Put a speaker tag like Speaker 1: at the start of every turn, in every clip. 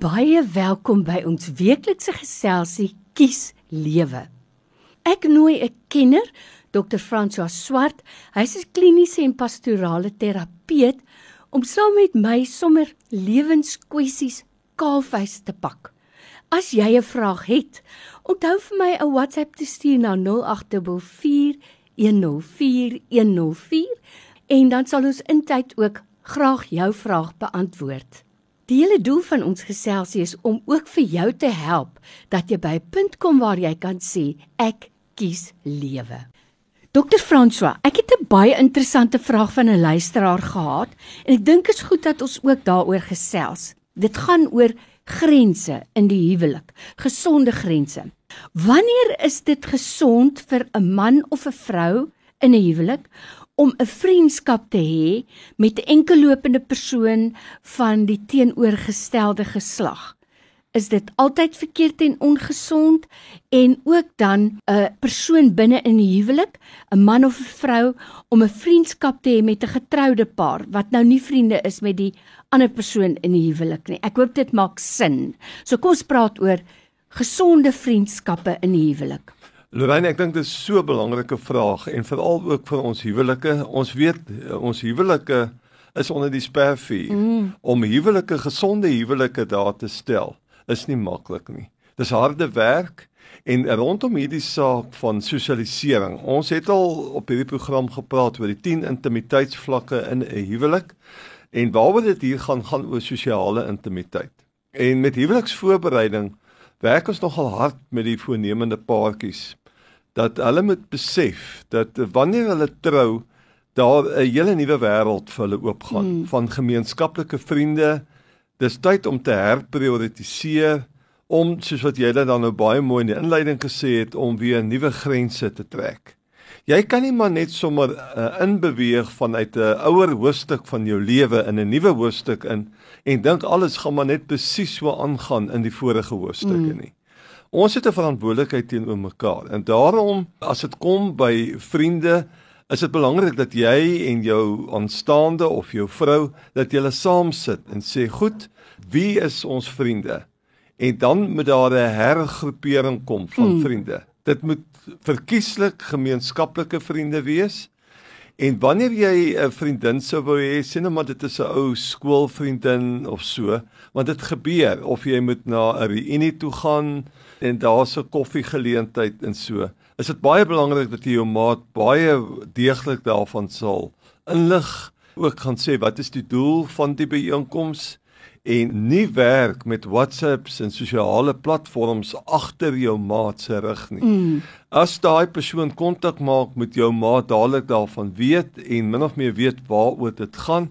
Speaker 1: Baie welkom by ons weeklikse geselsie Kies Lewe. Ek nooi 'n kenner, Dr. François Swart. Hy's 'n kliniese en pastorale terapeut om saam met my sommer lewenskwessies kaalvuis te pak. As jy 'n vraag het, onthou vir my 'n WhatsApp te stuur na 0824104104 en dan sal ons intyd ook graag jou vraag beantwoord. Die hele doel van ons geselsie is om ook vir jou te help dat jy by 'n punt kom waar jy kan sê ek kies lewe. Dr. François, ek het 'n baie interessante vraag van 'n luisteraar gehad en ek dink dit is goed dat ons ook daaroor gesels. Dit gaan oor grense in die huwelik, gesonde grense. Wanneer is dit gesond vir 'n man of 'n vrou in 'n huwelik om 'n vriendskap te hê met 'n enkellopende persoon van die teenoorgestelde geslag. Is dit altyd verkeerd en ongesond en ook dan 'n persoon binne in 'n huwelik, 'n man of 'n vrou om 'n vriendskap te hê met 'n getroude paar wat nou nie vriende is met die ander persoon in die huwelik nie. Ek hoop dit maak sin. So kom ons praat oor gesonde vriendskappe in die huwelik.
Speaker 2: Lorraine, ek dink dit is so 'n belangrike vraag en veral ook vir ons huwelike. Ons weet ons huwelike is onder die spervuur. Mm. Om huwelike gesonde huwelike daar te stel is nie maklik nie. Dis harde werk en rondom hierdie saak van sosialisering. Ons het al op hierdie program gepraat oor die 10 intimiteitsvlakke in 'n huwelik en waaroor dit hier gaan gaan oor sosiale intimiteit. En met huweliksvoorbereiding werk ons nogal hard met die voornemende paartjies dat hulle moet besef dat wanneer hulle trou daar 'n hele nuwe wêreld vir hulle oopgaan hmm. van gemeenskaplike vriende. Dis tyd om te herprioritiseer om soos wat jy dit dan nou baie mooi in die inleiding gesê het om weer nuwe grense te trek. Jy kan nie maar net sommer uh, inbeweeg vanuit 'n ouer hoofstuk van jou lewe in 'n nuwe hoofstuk in en dink alles gaan maar net presies so aangaan in die vorige hoofstukke hmm. nie. Ons het 'n verantwoordelikheid teenoor mekaar en daarom as dit kom by vriende is dit belangrik dat jy en jou aanstaande of jou vrou dat julle saam sit en sê goed wie is ons vriende en dan moet daar 'n hergroepering kom van hmm. vriende dit moet verkieslik gemeenskaplike vriende wees en wanneer jy 'n vriendin sou wou hê sien nou maar dit is 'n ou skoolvriendin of so want dit gebeur of jy moet na 'n reunie toe gaan en daar's 'n koffiegeleentheid en so. Is dit baie belangrik dat jy jou maat baie deeglik daarvan sal inlig, ook gaan sê wat is die doel van die byeenkoms en nie werk met WhatsApps en sosiale platforms agter jou maat se rug nie. Mm. As daai persoon kontak maak met jou maat dadelik daarvan weet en min of meer weet waaroor dit gaan.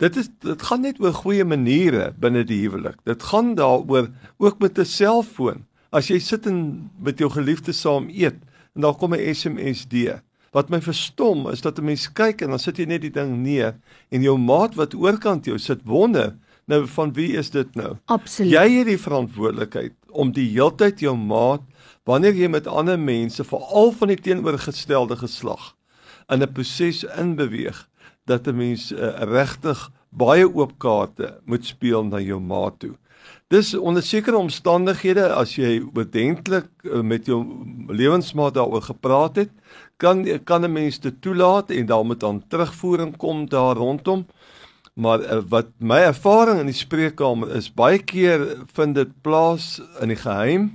Speaker 2: Dit is dit gaan net oor goeie maniere binne die huwelik. Dit gaan daaroor ook met 'n selfoon. As jy sit en met jou geliefde saam eet en daar kom 'n SMSD. Wat my verstom is dat 'n mens kyk en dan sit jy net die ding neer en jou maat wat oorkant jou sit wonder, nou van wie is dit nou?
Speaker 1: Absoluut.
Speaker 2: Jy het die verantwoordelikheid om die heeltyd jou maat wanneer jy met ander mense veral van die teenoorgestelde geslag in 'n proses inbeweeg dat 'n mens uh, regtig baie oop kaarte moet speel na jou maat toe. Dis onder sekere omstandighede as jy oordentlik uh, met jou lewensmaat daaroor gepraat het, kan kan 'n mens dit toelaat en moet dan terugvoering kom daar rondom. Maar uh, wat my ervaring in die spreekkamer is, baie keer vind dit plaas in die geheim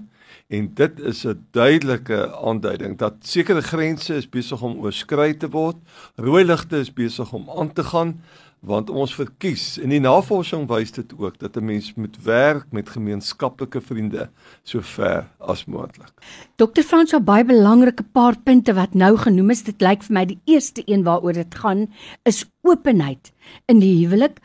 Speaker 2: en dit is 'n duidelike aanduiding dat sekere grense is besig om oorskry te word, rooi ligte is besig om aan te gaan want ons verkies en die navorsing wys dit ook dat 'n mens moet werk met gemeenskaplike vriende so ver as moontlik.
Speaker 1: Dr. Frans het baie belangrike paar punte wat nou genoem is. Dit lyk vir my die eerste een waaroor dit gaan is openheid in die huwelik,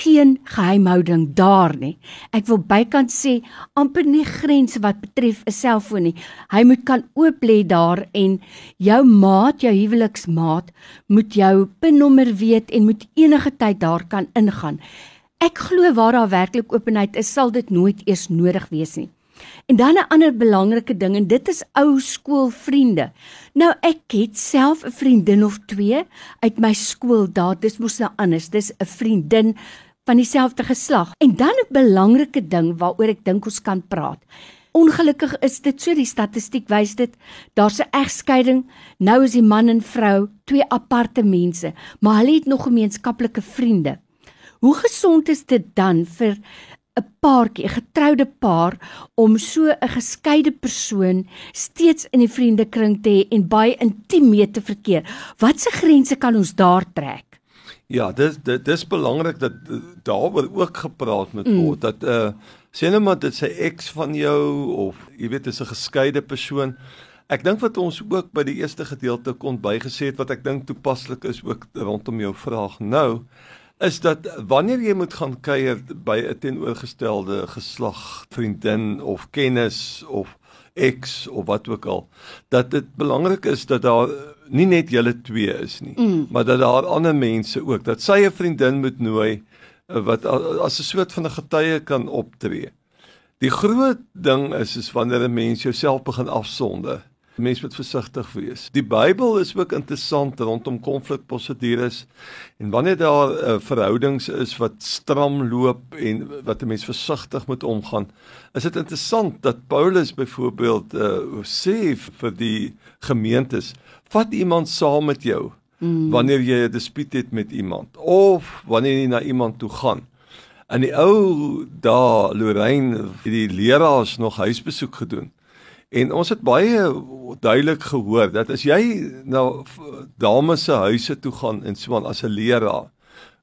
Speaker 1: geen geheimhouding daar nie. Ek wil bykant sê amper nie grense wat betref 'n selfoon nie. Hy moet kan oop lê daar en jou maat, jou huweliksmaat moet jou pinnommer weet en moet enige tyd daar kan ingaan. Ek glo waar daar werklik openheid is, sal dit nooit eers nodig wees nie. En dan 'n ander belangrike ding en dit is ou skoolvriende. Nou ek het self 'n vriendin of twee uit my skool daar. Dis mos nou anders. Dis 'n vriendin van dieselfde geslag. En dan 'n belangrike ding waaroor ek dink ons kan praat. Ongelukkig is dit so die statistiek wys dit daar's 'n egskeiding nou is die man en vrou twee aparte mense maar hulle het nog gemeenskaplike vriende hoe gesond is dit dan vir 'n paartjie 'n getroude paar om so 'n geskeide persoon steeds in die vriendekring te hê en baie intiem mee te verkeer watse grense kan ons daar trek
Speaker 2: Ja, dis dit dis belangrik dat daaroor ook gepraat moet mm. word mm. dat uh sien nou maar dit sê eks van jou of jy weet is 'n geskeide persoon. Ek dink wat ons ook by die eerste gedeelte kon bygesê het wat ek dink toepaslik is ook rondom jou vraag nou is dat wanneer jy moet gaan kuier by 'n teenoorgestelde geslag vriendin of kennis of eks of wat ook al dat dit belangrik is dat daar nie net julle twee is nie, mm. maar dat daar ander mense ook, dat sy 'n vriendin moet nooi eh, wat as 'n soort van 'n getuie kan optree. Die groot ding is is wanneer 'n mens jouself begin afsonder. Mens moet versigtig wees. Die Bybel is ook interessant rondom konflikprosedures en wanneer daar uh, verhoudings is wat stram loop en wat 'n mens versigtig moet omgaan. Is dit interessant dat Paulus byvoorbeeld uh, sê vir die gemeentes vat iemand saam met jou mm. wanneer jy 'n dispuut het met iemand of wanneer jy na iemand toe gaan. In die ou dae Lorraine het die leraars nog huisbesoek gedoen. En ons het baie duidelik gehoor dat as jy na dames se huise toe gaan en so aan as 'n leraar,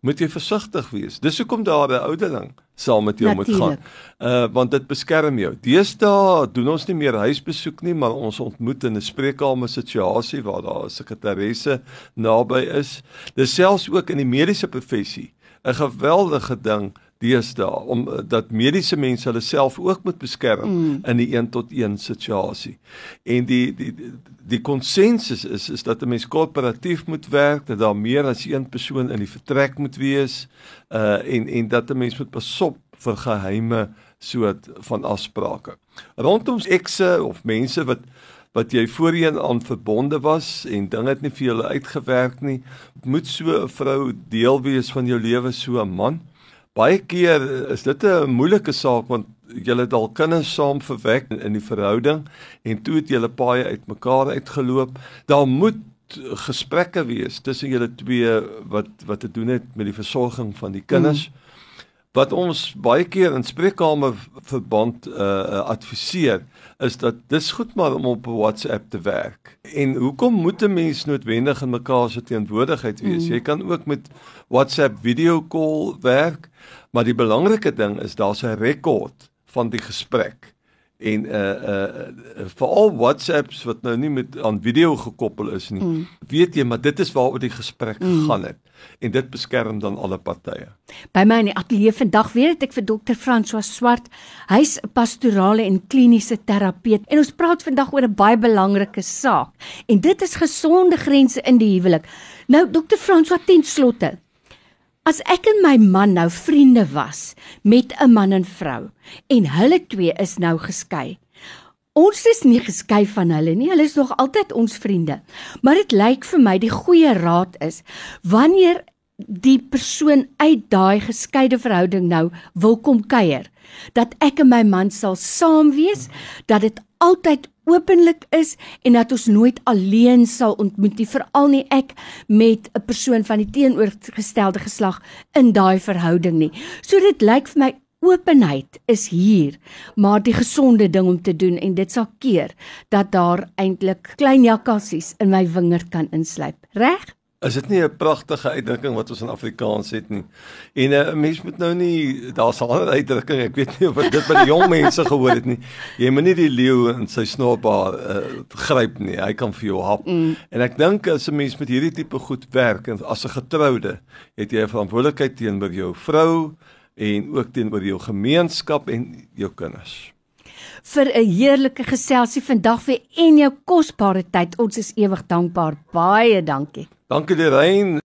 Speaker 2: moet jy versigtig wees. Dis hoekom daar 'n ouderling saam met jou Natuurlijk. moet gaan. Uh want dit beskerm jou. Deesdae doen ons nie meer huisbesoek nie, maar ons ontmoet in 'n spreekkamer situasie waar daar 'n sekretaresse naby is. Dis selfs ook in die mediese professie 'n geweldige ding deesdae om eh, dat mediese mense hulle self ook moet beskerm mm. in die 1 tot 1 situasie. En die die die konsensus is is dat 'n mens korporatief moet werk, dat daar meer as een persoon in die vertrek moet wees, uh en en dat 'n mens moet pasop vir geheime soort van afsprake. Rondom ekse of mense wat wat jy voorheen aan verbonde was en dinge het nie vir julle uitgewerk nie, moet so 'n vrou deel wees van jou lewe so 'n man baie keer is dit 'n moeilike saak want julle het al kinders saam verwek in die verhouding en toe het julle paai uitmekaar uitgeloop. Daar moet gesprekke wees tussen julle twee wat wat te doen het met die versorging van die kinders. Mm. Wat ons baie keer in spreekkamer verband uh adviseer is dat dis goed maar om op WhatsApp te werk. En hoekom moet 'n mens noodwendig in mekaar se teenwoordigheid wees? Mm. Jy kan ook met WhatsApp video call werk, maar die belangrike ding is daar's 'n rekord van die gesprek en uh uh veral WhatsApps wat nou nie met aan video gekoppel is nie. Mm. Weet jy, maar dit is waaroor die gesprek mm. gegaan het en dit beskerm dan alle partye.
Speaker 1: By my in die ateljee vandag weet ek vir dokter François Swart. Hy's 'n pastorale en kliniese terapeut en ons praat vandag oor 'n baie belangrike saak en dit is gesonde grense in die huwelik. Nou dokter François ten slotte As ek en my man nou vriende was met 'n man en vrou en hulle twee is nou geskei. Ons is nie geskei van hulle nie. Hulle is nog altyd ons vriende. Maar dit lyk vir my die goeie raad is wanneer die persoon uit daai geskeide verhouding nou wil kom kuier, dat ek en my man sal saam wees, dat dit altyd openlik is en dat ons nooit alleen sal ontmoet nie veral nie ek met 'n persoon van die teenoorgestelde geslag in daai verhouding nie. So dit lyk vir my openheid is hier, maar die gesonde ding om te doen en dit sal keer dat daar eintlik klein jakkalsies in my wingerd kan insluip. Reg?
Speaker 2: Is dit nie 'n pragtige uitdrukking wat ons in Afrikaans het nie? En eh, 'n uh, mens moet nou nie daar's 'n ander uitdrukking, ek weet nie of dit by die jong mense gehoor het nie. Jy moet nie die leeu in sy snorbaar uh, gryp nie. Hy kan vir jou hap. Mm. En ek dink as 'n mens met hierdie tipe goed werk en as 'n getroude, het jy 'n verantwoordelikheid teenoor jou vrou en ook teenoor jou gemeenskap en jou kinders
Speaker 1: vir 'n heerlike geselsie vandag vir en jou kosbare tyd. Ons is ewig dankbaar. Baie dankie.
Speaker 2: Dankie Lerain.